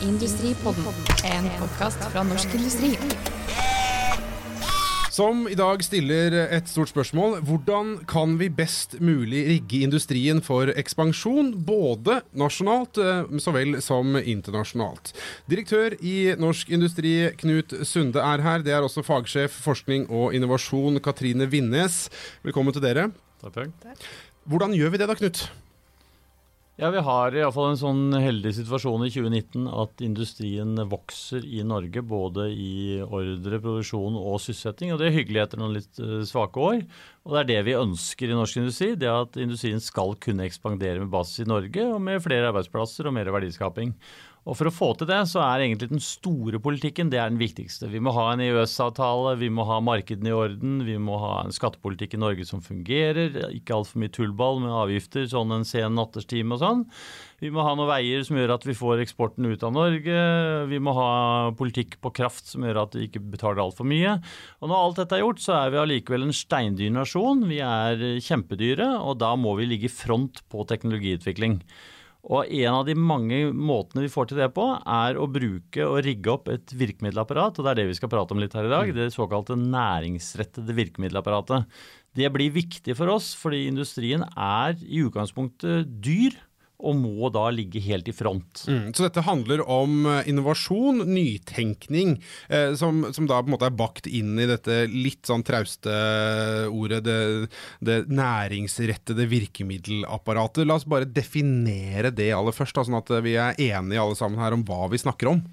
Industripodden, en podkast fra Norsk Industri. Som i dag stiller et stort spørsmål. Hvordan kan vi best mulig rigge industrien for ekspansjon, både nasjonalt eh, så vel som internasjonalt? Direktør i Norsk Industri, Knut Sunde, er her. Det er også fagsjef forskning og innovasjon, Katrine Vinnes. Velkommen til dere. Takk, takk. Hvordan gjør vi det da, Knut? Ja, Vi har iallfall en sånn heldig situasjon i 2019 at industrien vokser i Norge. Både i ordre, produksjon og sysselsetting. Og det er hyggelig etter noen litt eh, svake år. Og det er det vi ønsker i norsk industri. Det at industrien skal kunne ekspandere med basis i Norge og med flere arbeidsplasser og mer verdiskaping. Og For å få til det, så er egentlig den store politikken det er den viktigste. Vi må ha en EØS-avtale, vi må ha markedene i orden, vi må ha en skattepolitikk i Norge som fungerer. Ikke altfor mye tullball med avgifter sånn en sen natterstime og sånn. Vi må ha noen veier som gjør at vi får eksporten ut av Norge. Vi må ha politikk på kraft som gjør at vi ikke betaler altfor mye. Og når alt dette er gjort, så er vi allikevel en steindyr nasjon. Vi er kjempedyre, og da må vi ligge i front på teknologiutvikling. Og En av de mange måtene vi får til det på, er å bruke og rigge opp et virkemiddelapparat. og Det er det vi skal prate om litt her i dag. Mm. Det såkalte næringsrettede virkemiddelapparatet. Det blir viktig for oss fordi industrien er i utgangspunktet dyr og må da ligge helt i front. Mm, så dette handler om eh, innovasjon, nytenkning, eh, som, som, da på en måte er bakt inn i dette litt sånn trauste ordet, det, det, næringsrettede virkemiddelapparatet. La oss bare definere det aller først, da, sånn at vi er enige alle sammen her om hva vi snakker om.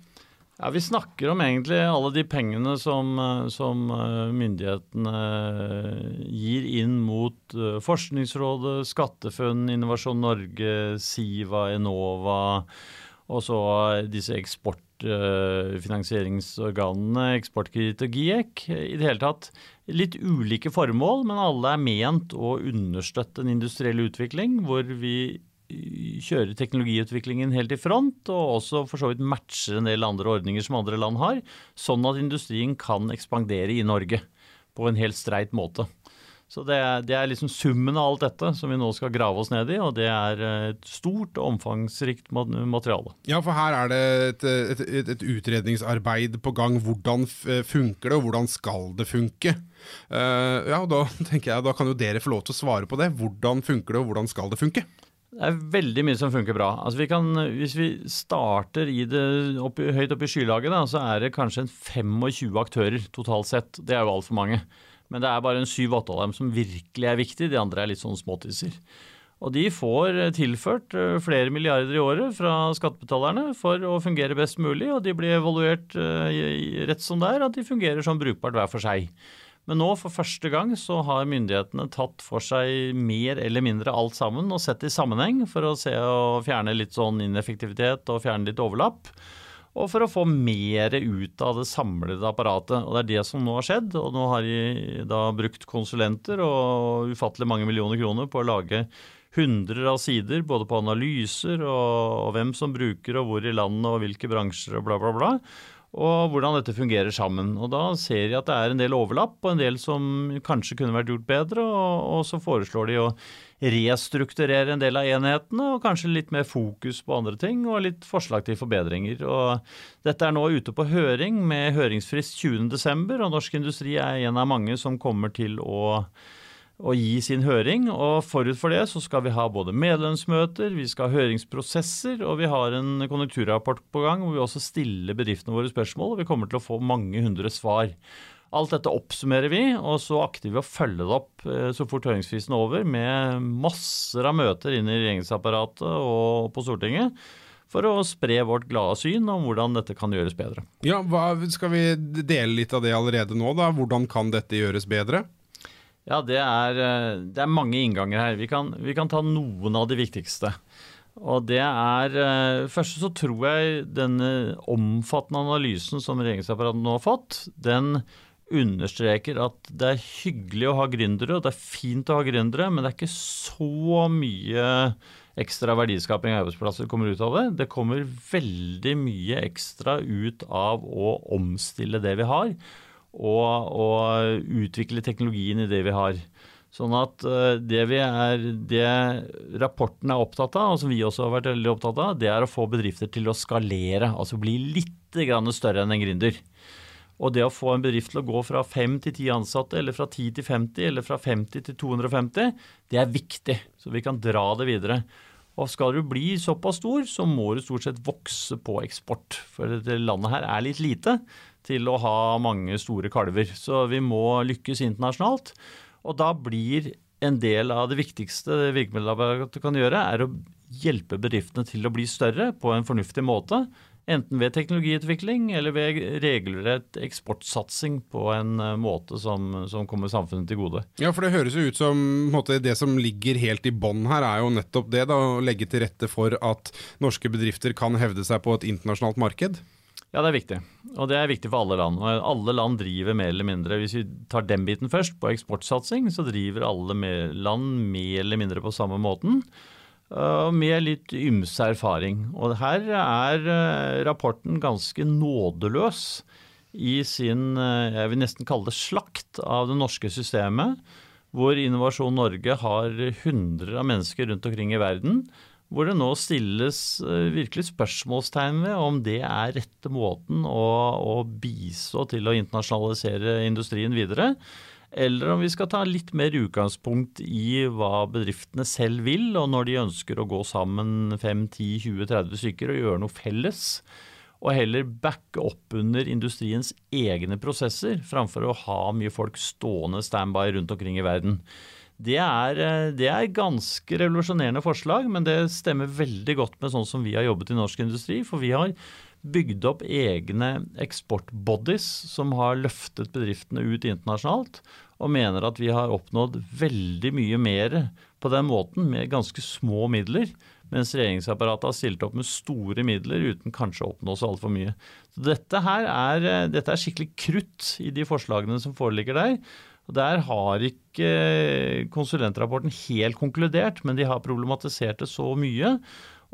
Ja, Vi snakker om egentlig alle de pengene som, som eh, myndighetene eh, gir inn mot eh, Forskningsrådet, SkatteFUNN, Innovasjon Norge, Siva, Enova og så disse eksportfinansieringsorganene, Eksportkreditt og GIEK. I det hele tatt litt ulike formål, men alle er ment å understøtte en industriell utvikling hvor vi kjører teknologiutviklingen helt i front, og også for så vidt matcher en del andre ordninger som andre land har, sånn at industrien kan ekspandere i Norge på en helt streit måte. Så det er, det er, liksom summen av alt dette som vi nå skal grave oss ned i, og det er et stort og omfangsrikt materiale. Ja, for her er det et, et, et, et utredningsarbeid på gang. Hvordan funker det, og hvordan skal det funke? Uh, ja, og Da tenker jeg, da kan jo dere få lov til å svare på det. Hvordan funker det, og hvordan skal det funke? Det er veldig mye som funker bra. Altså vi kan, hvis vi starter det opp, høyt oppe i skylaget, da, så er det kanskje en 25 aktører totalt sett. Det er jo altfor mange. Men det er bare en 7-8 av dem som virkelig er viktige. De andre er litt sånn småtisser. Og de får tilført eh, flere milliarder i året fra skattebetalerne for å fungere best mulig, og de blir evaluert eh, rett som det er, at de fungerer som brukbart hver for seg. Men nå for første gang så har myndighetene tatt for seg mer eller mindre alt sammen og sett i sammenheng for å se og fjerne litt sånn ineffektivitet og fjerne litt overlapp. Og for å få mer ut av det samlede apparatet. Og det er det som nå har skjedd. Og nå har de da brukt konsulenter og ufattelig mange millioner kroner på å lage hundrer av sider, både på analyser og, og hvem som bruker og hvor i landet og hvilke bransjer og bla, bla, bla og hvordan dette fungerer sammen. Og Da ser de at det er en del overlapp, og en del som kanskje kunne vært gjort bedre. Og, og, så foreslår de å restrukturere en del av enhetene, og kanskje litt mer fokus på andre ting, og litt forslag til forbedringer. Og Dette er nå ute på høring med høringsfrist 20.12., og Norsk Industri er en av mange som kommer til å å gi sin høring. og Forut for det så skal vi ha både medlemsmøter, vi skal ha høringsprosesser, og vi har en konjunkturrapport på gang hvor vi også stiller bedriftene våre spørsmål. og Vi kommer til å få mange hundre svar. Alt dette oppsummerer vi, og så akter vi å følge det opp eh, så fort høringsfristen er over, med masser av møter inn i regjeringsapparatet og på Stortinget for å spre vårt glade syn om hvordan dette kan gjøres bedre. Ja, hva, Skal vi dele litt av det allerede nå? da? Hvordan kan dette gjøres bedre? Ja, det er, eh, det er, mange innganger her. Vi kan, vi kan, ta noen av de viktigste. Og det er eh, Først så tror jeg denne omfattende analysen som regjeringsapparatet nå har fått, den understreker at det er hyggelig å ha gründere, og det er fint å ha gründere, men det er ikke så mye ekstra verdiskaping av arbeidsplasser kommer ut av det. Det kommer veldig mye ekstra ut av å omstille det vi har og, og, utvikle teknologien i det vi har. Sånn at eh, det, vi er, det rapporten er opptatt av, og som vi også har vært veldig opptatt av, det er å få bedrifter til å skalere. Altså bli litt større enn en gründer. Og det å få en bedrift til å gå fra 5 til 10 ansatte, eller fra 10 til 50, eller fra 50 til 250, det er viktig. Så vi kan dra det videre. Og skal du bli såpass stor, så må du stort sett vokse på eksport. For dette landet her er litt lite til å ha mange store kalver. Så vi må lykkes internasjonalt. Og da blir en del av det viktigste virkemiddelapparatet kan gjøre, er å hjelpe bedriftene til å bli større på en fornuftig måte. Enten ved teknologiutvikling eller ved regelrett eksportsatsing på en eh, måte som, som, kommer samfunnet til gode. Ja, for Det høres jo ut som måte, det som ligger helt i bånn her, er jo nettopp det. da, Å legge til rette for at norske bedrifter kan hevde seg på et internasjonalt marked. Ja, det er viktig. Og det er viktig for alle land. Og alle land driver mer eller mindre. Hvis vi tar den biten først, på eksportsatsing, så driver alle land mer eller mindre på samme måten. Med litt ymse erfaring. Og her er eh, rapporten ganske nådeløs i sin, eh, jeg vil nesten kalle det slakt av det norske systemet. Hvor Innovasjon Norge har hundrer av mennesker rundt omkring i verden hvor det nå stilles eh, virkelig spørsmålstegn ved om det er rette måten å, å, bistå til å internasjonalisere industrien videre. Eller om vi skal ta litt mer utgangspunkt i hva bedriftene selv vil, og når de ønsker å gå sammen 5-10-20-30 stykker og gjøre noe felles. Og heller backe opp under industriens egne prosesser, framfor å ha mye folk stående standby rundt omkring i verden. Det er, eh, det er ganske revolusjonerende forslag, men det stemmer veldig godt med sånn som vi har jobbet i norsk industri. For vi har bygd opp egne eksportbodies som har løftet bedriftene ut internasjonalt, og mener at vi har oppnådd veldig mye mer på den måten med ganske små midler. Mens regjeringsapparatet har stilt opp med store midler uten kanskje å oppnå så altfor mye. Så dette her er, eh, dette er skikkelig krutt i de forslagene som foreligger der. Og Der har ikke konsulentrapporten helt konkludert, men de har problematisert det så mye.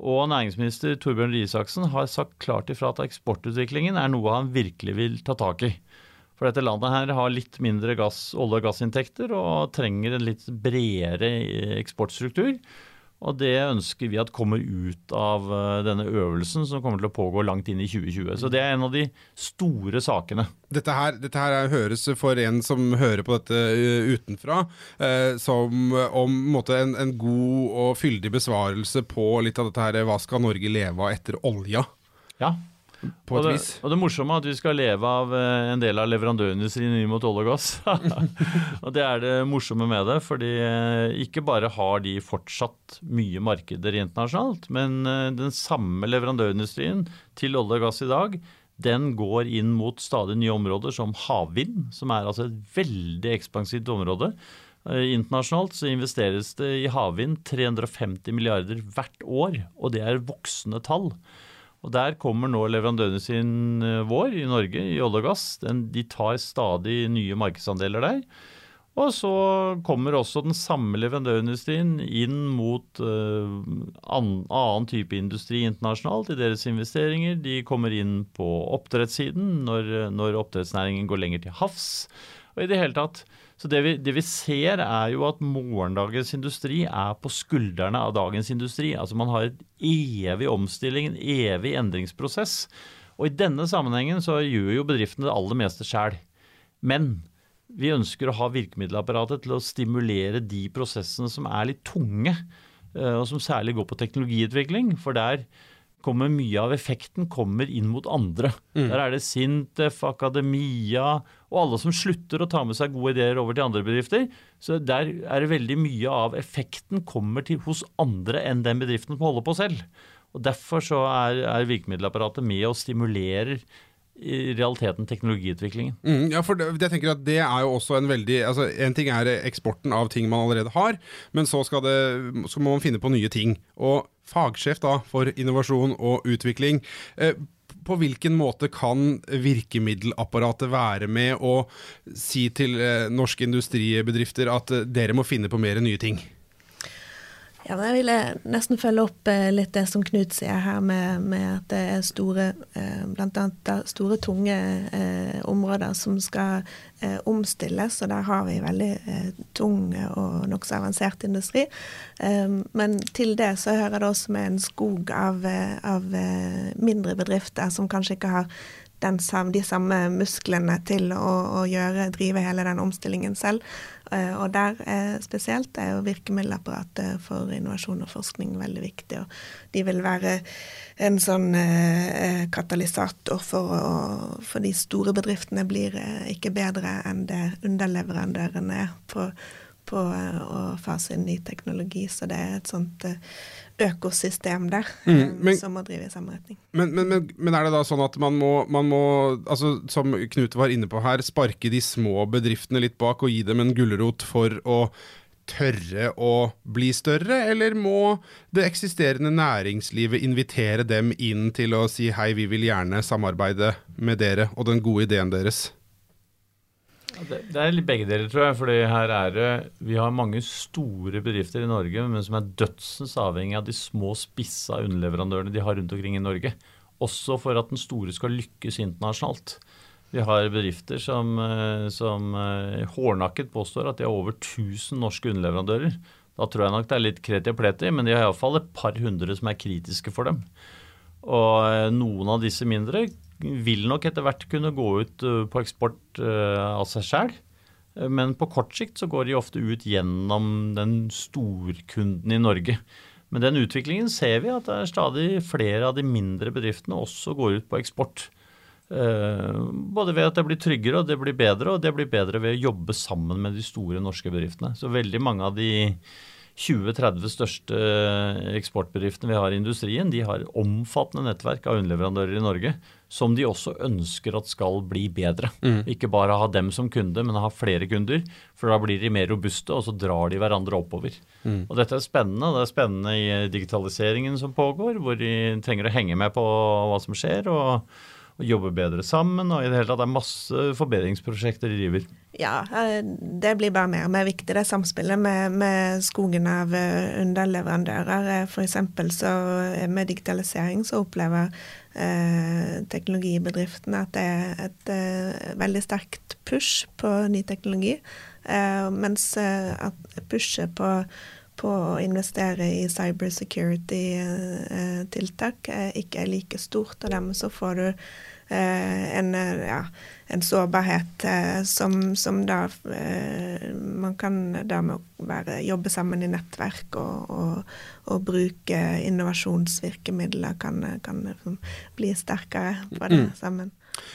Og næringsminister Torbjørn Røe Isaksen har sagt klart ifra at eksportutviklingen er noe han virkelig vil ta tak i. For dette landet her har litt mindre gass, olje- og gassinntekter og trenger en litt bredere eksportstruktur. Og det ønsker vi at kommer ut av eh, denne øvelsen som kommer til å pågå langt inn i 2020. Så det er en av de store sakene. Dette her, dette her høres for en som hører på dette eh, utenfra, eh, som om måte, en, en, god og fyldig besvarelse på litt av dette her Hva skal Norge leve av etter olja? Ja, på et og det, vis. Og det morsomme er at vi skal leve av eh, en del av leverandørindustrien inn mot olje og gass. og det er det morsomme med det, fordi eh, ikke bare har de fortsatt mye markeder internasjonalt, men eh, den samme leverandørindustrien til olje og gass i dag, den går inn mot stadig nye områder som havvind, som er altså et veldig ekspansivt område. Internasjonalt så investeres det i havvind 350 milliarder hvert år, og det er voksende tall. Og Der kommer nå leverandørene sin eh, vår i Norge, i olje og gass. De tar stadig nye markedsandeler der. Og så kommer også den samme leverandørindustrien inn mot annen, annen type industri internasjonalt i deres investeringer. De kommer inn på oppdrettssiden når, når oppdrettsnæringen går lenger til havs. Og i det hele tatt så det vi, det vi, ser, er jo at morgendagens industri er på skuldrene av dagens industri. Altså Man har et evig omstilling, en evig endringsprosess. Og i denne sammenhengen så gjør jo bedriftene det aller meste sjæl. Men vi ønsker å ha virkemiddelapparatet til å stimulere de prosessene som er litt tunge, eh, og som særlig går på teknologiutvikling. For der kommer mye av effekten kommer inn mot andre. Mm. Der er det Sintef, Akademia og alle som slutter å ta med seg gode ideer over til andre bedrifter. Så der er det veldig mye av effekten kommer til hos andre enn den bedriften som holder på selv. Og Derfor så er, er virkemiddelapparatet med og stimulerer i realiteten teknologiutviklingen. Mm, ja, for det, jeg tenker at det er jo også en veldig altså En ting er eksporten av ting man allerede har, men så skal, det, så må man finne på nye ting. Og fagsjef da for innovasjon og utvikling. Eh, på hvilken måte kan virkemiddelapparatet være med å si til eh, norske industribedrifter at eh, dere må finne på mer nye ting? Ja, Jeg ville nesten følge opp eh, litt det som Knut sier her, med, med at det er store, bl.a. blant annet store, tunge eh, områder som skal eh, omstilles. Og der har vi veldig eh, tung og nokså avansert industri. Eh, men til det så hører det også med en skog av, av mindre bedrifter som kanskje ikke har den, de samme musklene til å, å gjøre, drive hele den omstillingen selv. Eh, og der eh, spesielt er jo virkemiddelapparatet for innovasjon og forskning veldig viktig. Og de vil være en sånn eh, katalysator for, å, for de store bedriftene blir ikke bedre enn det underleverandørene er på, på å fase inn ny teknologi. Så det er et sånt økosystem der mm, eh, men, som må drive i samme retning. Men, men, men, er det da sånn at man må, man må, altså, som Knut var inne på her, sparke de små bedriftene litt bak og gi dem en gulrot for å tørre å bli større, eller må det eksisterende næringslivet invitere dem inn til å si hei, vi vil gjerne samarbeide med dere og den gode ideen deres? Det, er litt begge deler, tror jeg. fordi her er det, Vi har mange store bedrifter i Norge, men som er dødsens avhengig av de små, spissa underleverandørene de har rundt omkring i Norge. Også for at den store skal lykkes internasjonalt. Vi har bedrifter som, eh, som eh, hårnakket påstår at de har over 1000 norske underleverandører. Da tror jeg nok det er litt kreti og pleti, men de har iallfall et par hundre som er kritiske for dem. Og eh, noen av disse mindre vil nok etter hvert kunne gå ut uh, på eksport uh, av seg sjøl. Uh, men på kort sikt så går de ofte ut gjennom den storkunden i Norge. Men den utviklingen ser vi at det er stadig flere av de mindre bedriftene også går ut på eksport. Både ved at det blir tryggere og det blir bedre, og det blir bedre ved å jobbe sammen med de store norske bedriftene. Så veldig mange av de 20-30 største eksportbedriftene vi har i industrien, de har omfattende nettverk av underleverandører i Norge som de også ønsker at skal bli bedre. Mm. Ikke bare ha dem som kunde, men ha flere kunder. For da blir de mer robuste, og så drar de hverandre oppover. Mm. Og dette er spennende. Det er spennende i digitaliseringen som pågår, hvor de trenger å henge med på hva som skjer. og og jobber bedre sammen. og i Det hele tatt er masse forbedringsprosjekter de driver. Ja, eh, det blir bare mer og mer viktig, det samspillet med, med skogen av eh, underleverandører. Eh, F.eks. så med digitalisering så opplever eh, teknologibedriftene at det er et eh, veldig sterkt push på ny teknologi. Eh, mens at pushet på på å investere i cybersecurity-tiltak ikke er like stort, og dermed så får du Eh, en, eh, ja, en, sårbarhet eh, som, som, da Man kan dermed være, jobbe sammen i nettverk og, og, og bruke innovasjonsvirkemidler kan, kan liksom bli sterkere på det mm. sammen.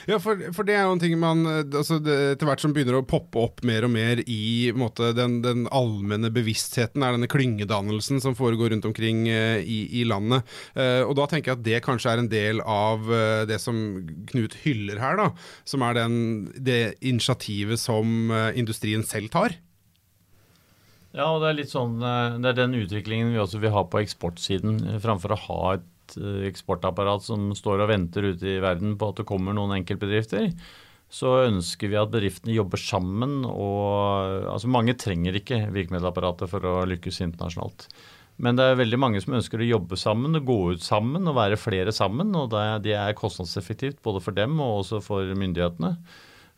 Ja, for, for, det er jo en ting man altså Etter hvert som begynner å poppe opp mer og mer i måte, den, den allmenne bevisstheten, er denne klyngedannelsen som foregår rundt omkring uh, i, i, landet. Uh, og da tenker jeg at det kanskje er en del av uh, det som Knut hyller her, da. Som er den, det initiativet som industrien selv tar. Ja, og det er litt sånn Det er den utviklingen vi også vil ha på eksportsiden, framfor å ha et Eh, eksportapparat som står og venter ute i verden på at det kommer noen enkeltbedrifter, så ønsker vi at bedriftene jobber sammen. og altså Mange trenger ikke virkemiddelapparatet for å lykkes internasjonalt. Men det er veldig mange som ønsker å jobbe sammen, gå ut sammen og være flere sammen. og Det er kostnadseffektivt både for dem og også for myndighetene.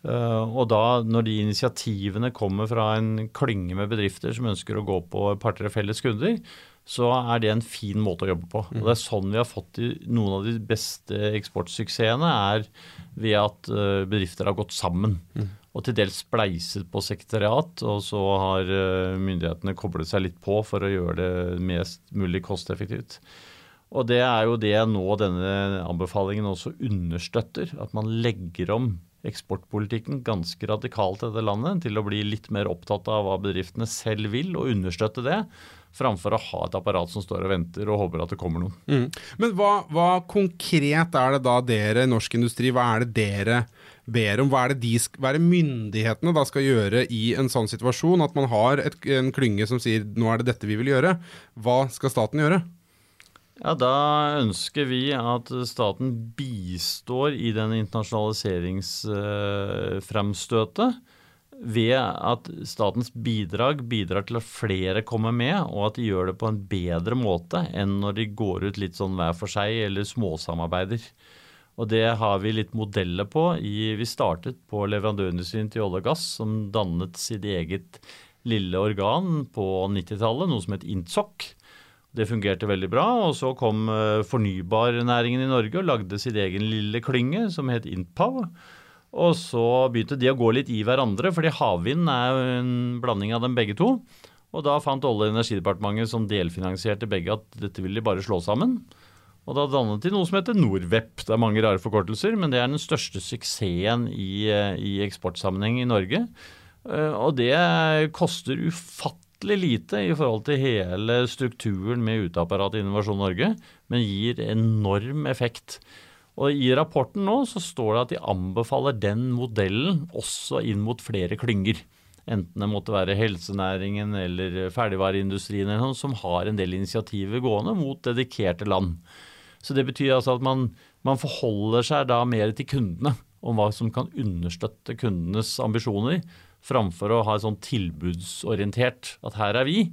Uh, og da, når de initiativene kommer fra en klynge med bedrifter som ønsker å gå på et par-tre felles kunder, så er det en fin måte å jobbe på. Og Det er sånn vi har fått noen av de beste eksportsuksessene, er ved at eh, bedrifter har gått sammen. Mm. Og til dels spleiset på sekretariat, og så har eh, myndighetene koblet seg litt på for å gjøre det mest mulig kosteffektivt. Og det er jo det nå denne anbefalingen også understøtter. At man legger om eksportpolitikken ganske radikalt i dette landet til å bli litt mer opptatt av hva bedriftene selv vil, og understøtte det framfor å ha et apparat som står og venter og håper at det kommer noen. Mm. Men hva, hva, konkret er det da dere, norsk industri, hva er det dere ber om? Hva er det, de, hva er det myndighetene da skal gjøre i en sånn situasjon? At man har et, en klynge som sier nå er det dette vi vil gjøre. Hva skal staten gjøre? Ja, Da ønsker vi at staten bistår i den internasjonaliseringsfremstøtet ved at statens bidrag bidrar til at flere kommer med, og at de gjør det på en bedre måte enn når de går ut litt sånn hver for seg eller småsamarbeider. Og det har vi litt modeller på. Vi startet på leverandørindustrien til olje og gass, som dannet sitt eget lille organ på 90-tallet, noe som het Intsoc. Det fungerte veldig bra. Og så kom eh, fornybarnæringen i Norge og lagde sitt egen lille klynge som het Intpow. Og så begynte de å gå litt i hverandre, fordi havvind er jo en blanding av dem begge to. Og da fant Olje- og energidepartementet, som delfinansierte begge, at dette ville de bare slå sammen. Og da dannet de noe som heter Norwep. Det er mange rare forkortelser, men det er den største suksessen i, eh, i eksportsammenheng i Norge. Eh, og det koster ufattelig lite i forhold til hele strukturen med uteapparatet i Innovasjon Norge, men gir enorm effekt. Og I rapporten nå så står det at de anbefaler den modellen også inn mot flere klynger. Enten det måtte være helsenæringen eller ferdigvareindustrien eller noe, som har en del initiativer gående mot dedikerte land. Så Det betyr altså at man, man forholder seg da mer til kundene om hva som kan understøtte kundenes ambisjoner, framfor å ha et sånn tilbudsorientert at her er vi.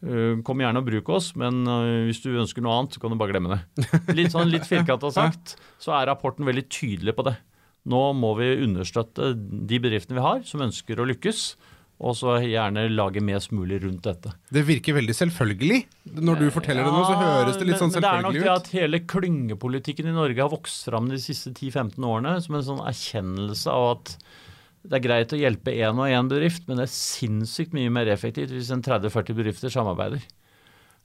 Uh, kom gjerne og bruk oss, men uh, hvis du ønsker noe annet, så kan du bare glemme det. Litt sånn litt firkanta sagt, så er rapporten veldig tydelig på det. Nå må vi understøtte de bedriftene vi har som ønsker å lykkes, og så gjerne lage mest mulig rundt dette. Det virker veldig selvfølgelig. Når du forteller det nå, så høres det litt men, sånn men det er nok det at hele klyngepolitikken i Norge har vokst fram de siste 10-15 årene som en sånn erkjennelse av at det er greit å hjelpe én og én bedrift, men det er sinnssykt mye mer effektivt hvis en 30-40 bedrifter samarbeider.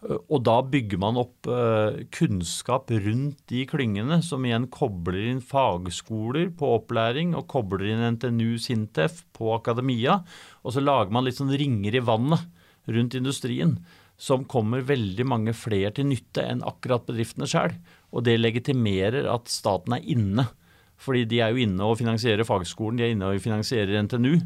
Og da bygger man opp eh, kunnskap rundt de klyngene, som igjen kobler inn fagskoler på opplæring, og kobler inn NTNU Sintef på akademia. Og så lager man litt sånn ringer i vannet rundt industrien, som kommer veldig mange flere til nytte enn akkurat bedriftene sjøl. Og det legitimerer at staten er inne. Fordi de er jo inne og finansierer fagskolen, de er inne og finansierer NTNU.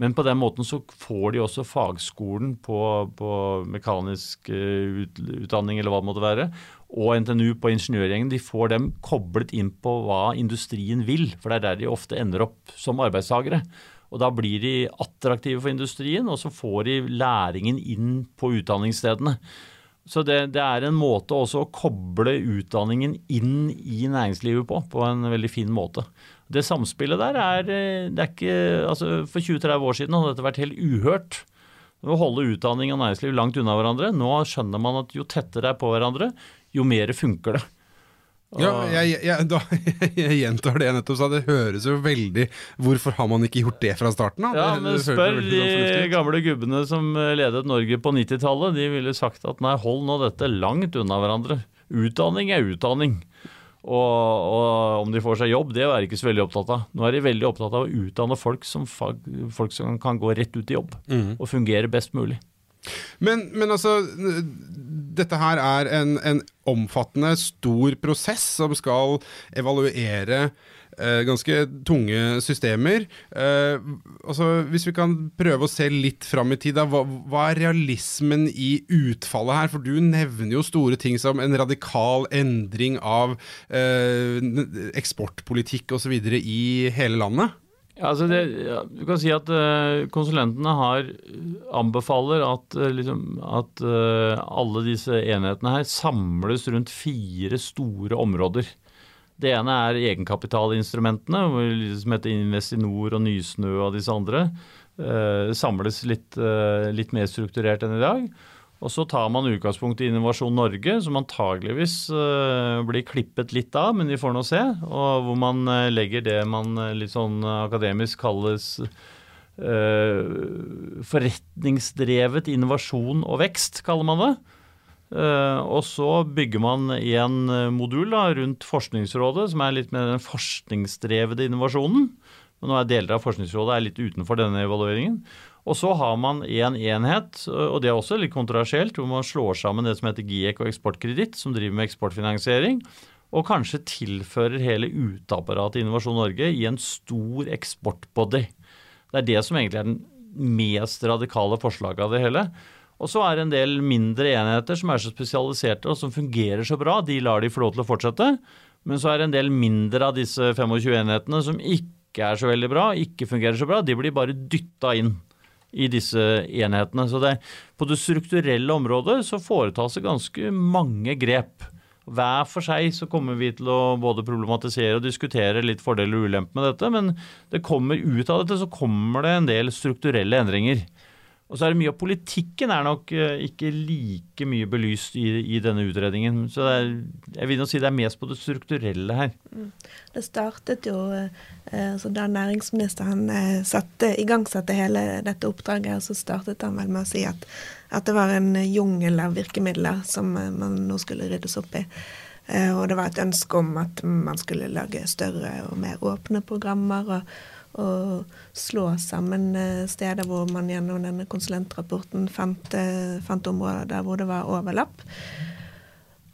Men på den måten så får de også fagskolen på, på mekanisk eh, utdanning eller hva det måtte være, og NTNU på ingeniørgjengen. De får dem koblet inn på hva industrien vil, for det er der de ofte ender opp som arbeidstagere. Og Da blir de attraktive for industrien, og så får de læringen inn på utdanningsstedene. Så det, det, er en måte også å koble utdanningen inn i næringslivet på, på en veldig fin måte. Det samspillet der er, eh, det er ikke altså For 20-30 år siden hadde dette vært helt uhørt. Å holde utdanning og næringsliv langt unna hverandre. Nå skjønner man at jo tettere det er på hverandre, jo mer funker det. Ja, jeg, jeg, da, jeg gjentar det jeg nettopp sa. Det høres jo veldig Hvorfor har man ikke gjort det fra starten av? Ja, men spør de sånn ut. gamle gubbene som ledet Norge på 90-tallet. De ville sagt at nei, hold nå dette langt unna hverandre. Utdanning er utdanning. Og, og om de får seg jobb, det er de ikke så veldig opptatt av. Nå er de veldig opptatt av å utdanne folk som, fag, folk som kan gå rett ut i jobb mm. og fungere best mulig. Men, men altså, dette her er en, en omfattende, stor prosess som skal evaluere eh, ganske tunge systemer. Eh, altså, hvis vi kan prøve å se litt fram i tid, da, hva, hva er realismen i utfallet her? For du nevner jo store ting som en radikal endring av eh, eksportpolitikk osv. i hele landet. Altså det, du kan si at eh, konsulentene har anbefaler at, eh, liksom, at eh, alle disse enhetene her samles rundt fire store områder. Det ene er egenkapitalinstrumentene, som heter Investinor og Nysnø og disse andre. eh, samles litt, eh, litt mer strukturert enn i dag. Og så tar man utgangspunkt i Innovasjon Norge, som antageligvis uh, blir klippet litt av, men vi får nå se. Og hvor man uh, legger det man uh, litt sånn akademisk kalles forretningsdrevet innovasjon og vekst, kaller man det. og så bygger man en modul da, rundt Forskningsrådet, som er litt mer den forskningsdrevede innovasjonen. Men nå er deler av Forskningsrådet er litt utenfor denne evalueringen. Og så har man en enhet, og det er også litt kontroversielt, hvor man slår sammen det som heter GIEK og Eksportkreditt, som driver med eksportfinansiering, og kanskje tilfører hele uteapparatet Innovasjon Norge i en stor eksportbody. Det er det som egentlig er den mest radikale forslaget av det hele. Og så er det en del mindre enheter som er så spesialiserte og som fungerer så bra. De lar de få lov til å fortsette. Men så er det en del mindre av disse 25 enhetene som ikke ikke er så veldig bra, ikke fungerer så bra, de blir bare dytta inn i disse enhetene. Så det, på det strukturelle området så foretas det ganske mange grep. Hver for seg så kommer vi til å både problematisere og diskutere litt fordeler og ulemper med dette, men det kommer ut av dette så kommer det en del strukturelle endringer. Og så er det mye av politikken er nok eh, ikke like mye belyst i, i denne utredningen. Så er, jeg vil nå si det er mest på det strukturelle her. Mm. Det startet jo eh, altså Da næringsministeren eh, satte, igangsatte hele dette oppdraget, så startet han vel med å si at, at det var en jungel av virkemidler som man nå skulle ryddes opp i. Og det var et ønske om at man skulle lage større og mer åpne programmer. og og slå sammen eh, steder hvor man gjennom denne konsulentrapporten fant, eh, fant områder der hvor det var overlapp.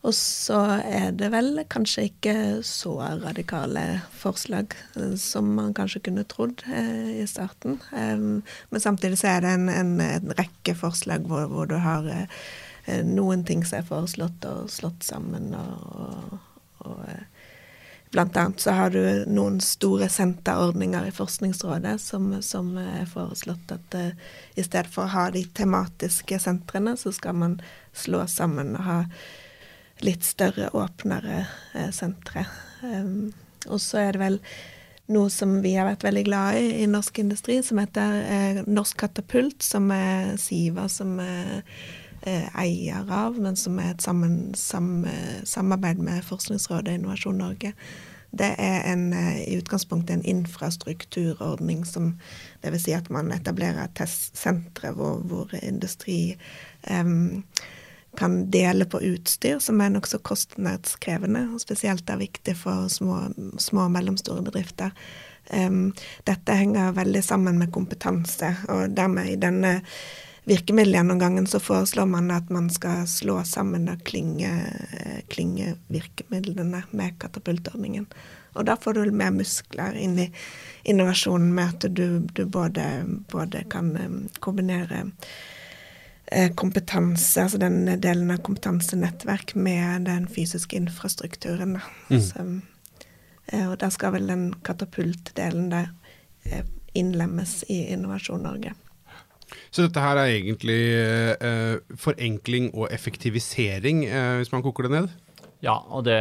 Og så er det vel kanskje ikke så radikale forslag eh, som man kanskje kunne trodd eh, i starten. Um, men samtidig så er det en, en, en rekke forslag hvor, hvor du har eh, noen ting som er foreslått og slått sammen. og, og Blant annet så har du noen store senterordninger i Forskningsrådet som, som er foreslått at uh, i stedet for å ha de tematiske sentrene, så skal man slå sammen og ha litt større, åpnere uh, sentre. Um, og så er det vel noe som vi har vært veldig glad i i norsk industri, som heter uh, Norsk Katapult, som er Siva som er eier av, men som er et sammen, sam, samarbeid med Forskningsrådet og Innovasjon Norge. Det er en, eh, i utgangspunktet en infrastrukturordning som Dvs. Si at man etablerer testsentre hvor, hvor industri um, kan dele på utstyr, som er nokså kostnadskrevende, og spesielt er viktig for små, små og mellomstore bedrifter. Um, dette henger veldig sammen med kompetanse, og dermed i denne virkemiddelgjennomgangen så foreslår man at man skal slå sammen klingevirkemidlene klinge med katapultordningen. Og da får du mer muskler inn i innovasjonen med at du, du både, både, kan kombinere eh, kompetanse, altså den delen av kompetansenettverk, med den fysiske infrastrukturen. Mm. Så, eh, og da skal vel den katapultdelen der eh, innlemmes i Innovasjon Norge. Så dette her er egentlig eh, forenkling og effektivisering, eh, hvis man koker det ned? Ja, og det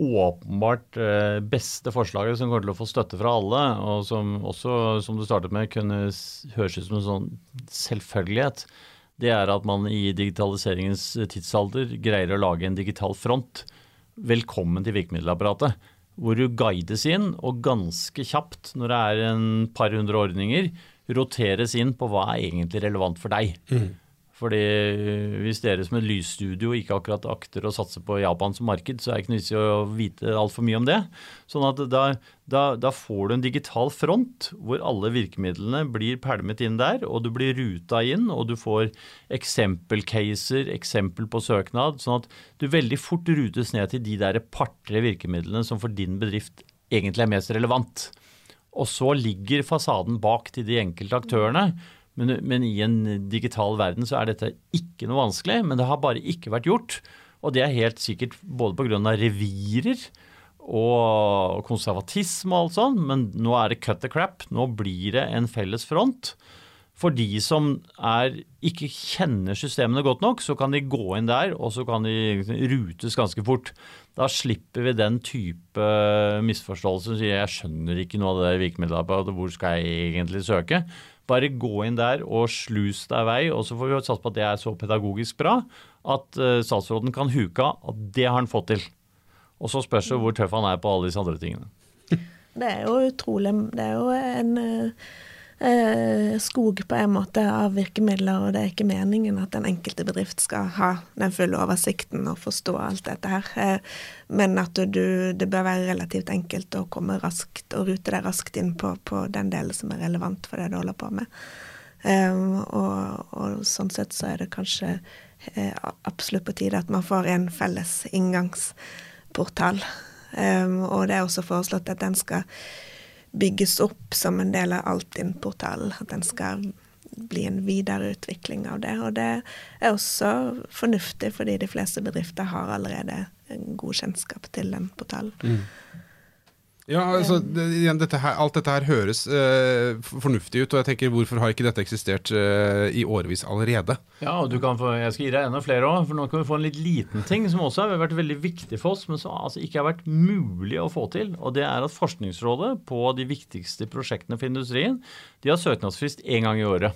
åpenbart eh, beste forslaget som kommer til å få støtte fra alle, og som også, som du startet med, kunne høres ut som en sånn selvfølgelighet, det er at man i digitaliseringens tidsalder greier å lage en digital front. Velkommen til virkemiddelapparatet. Hvor du guides inn, og ganske kjapt, når det er en par hundre ordninger, roteres inn på hva er egentlig relevant for deg. Mm. Fordi Hvis dere som et lysstudio ikke akkurat akter å satse på Japans marked, så er det ikke noe vits i å vite altfor mye om det. Sånn at da, da, da, får du en digital front hvor alle virkemidlene blir pælmet inn der, og du blir ruta inn, og du får eksempelcaser, eksempel på søknad. Sånn at du veldig fort rutes ned til de der par-tre virkemidlene som for din bedrift egentlig er mest relevant. Og så ligger fasaden bak til de enkelte aktørene. Men, men, i en digital verden så er dette ikke noe vanskelig, men det har bare ikke vært gjort. Og det er helt sikkert både pga. revirer og konservatisme og alt sånt, men nå er det cut the crap. Nå blir det en felles front. For de som er, ikke kjenner systemene godt nok, så kan de gå inn der, og så kan de rutes ganske fort. Da slipper vi den type misforståelse som sier jeg skjønner ikke noe av det virkemiddelapparatet, hvor skal jeg egentlig søke? Bare gå inn der og slus deg vei, og så får vi satse på at det er så pedagogisk bra at uh, statsråden kan huke av at det har han fått til. Og så spørs det hvor tøff han er på alle disse andre tingene. Det er jo utrolig Det er jo en uh eh, skog på en måte av virkemidler, og det er ikke meningen at den enkelte bedrift skal ha den fulle oversikten og forstå alt dette her. Eh, men at du, det bør være relativt enkelt å komme raskt og rute deg raskt inn på, på den delen som er relevant for det du holder på med. Eh, og, og, sånn sett så er det kanskje absolutt på tide at man får en felles inngangsportal. Og det er også foreslått at den skal bygges opp som en del av Altinn-portalen. At den skal bli en videreutvikling av det. Og det er også fornuftig, fordi de fleste bedrifter har allerede god kjennskap til den portalen. Mm. Ja, altså, det, igjen, dette her, Alt dette her høres uh, fornuftig ut, og jeg tenker hvorfor har ikke dette eksistert uh, i årevis allerede? Ja, og du kan få, jeg skal gi deg enda flere òg, for nå kan vi få en litt liten ting som også har vært veldig viktig for oss, men som altså ikke har vært mulig å få til. Og det er at Forskningsrådet på de viktigste prosjektene for industrien, de har søknadsfrist én gang i året.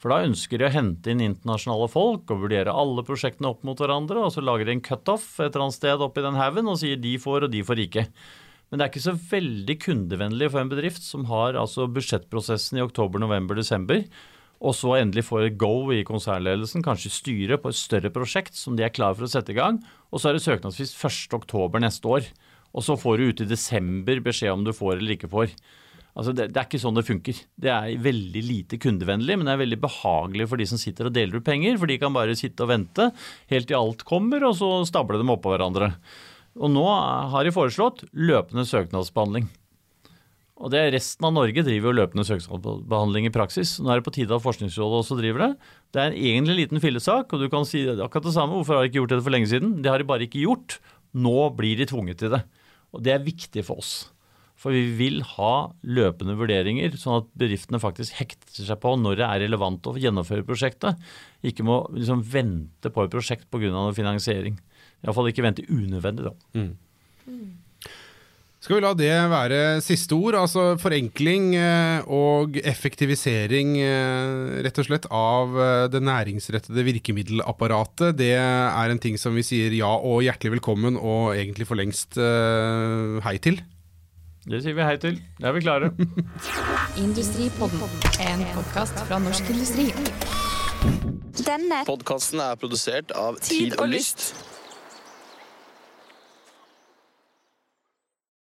For da ønsker de å hente inn internasjonale folk og vurdere alle prosjektene opp mot hverandre, og så lager de en cutoff et eller annet sted oppi den haugen og sier de får, og de får ikke. Men det er ikke så veldig kundevennlig for en bedrift som har altså budsjettprosessen i oktober, november, desember, og så endelig får et go i konsernledelsen, kanskje styret, på et større prosjekt som de er klare for å sette i gang. Og så er det søknadsfrist 1.10 neste år. Og så får du ute i desember beskjed om du får eller ikke får. Altså det, det er ikke sånn det funker. Det er veldig lite kundevennlig, men det er veldig behagelig for de som sitter og deler ut penger, for de kan bare sitte og vente helt til alt kommer, og så stable dem oppå hverandre. Og nå har de foreslått løpende søknadsbehandling. Og det er Resten av Norge driver jo løpende søknadsbehandling i praksis. Nå er det på tide at Forskningsrådet også driver det. Det er egentlig en liten fillesak, og du kan si akkurat det samme. Hvorfor har de ikke gjort det for lenge siden? Det har de bare ikke gjort. Nå blir de tvunget til det. Og det er viktig for oss. For vi vil ha løpende vurderinger, sånn at bedriftene faktisk hekter seg på når det er relevant å gjennomføre prosjektet. Ikke må liksom vente på et prosjekt pga. finansiering. Iallfall ikke vente unødvendig, da. Skal vi la det være siste ord? Altså forenkling eh, og effektivisering eh, rett og slett av eh, det næringsrettede virkemiddelapparatet. Det er en ting som vi sier ja og hjertelig velkommen og egentlig for lengst hei til. Det sier vi hei til. Det er vi klare. Industripodden, en podkast fra Norsk Industri. Denne Podkasten er produsert av Tid og Lyst.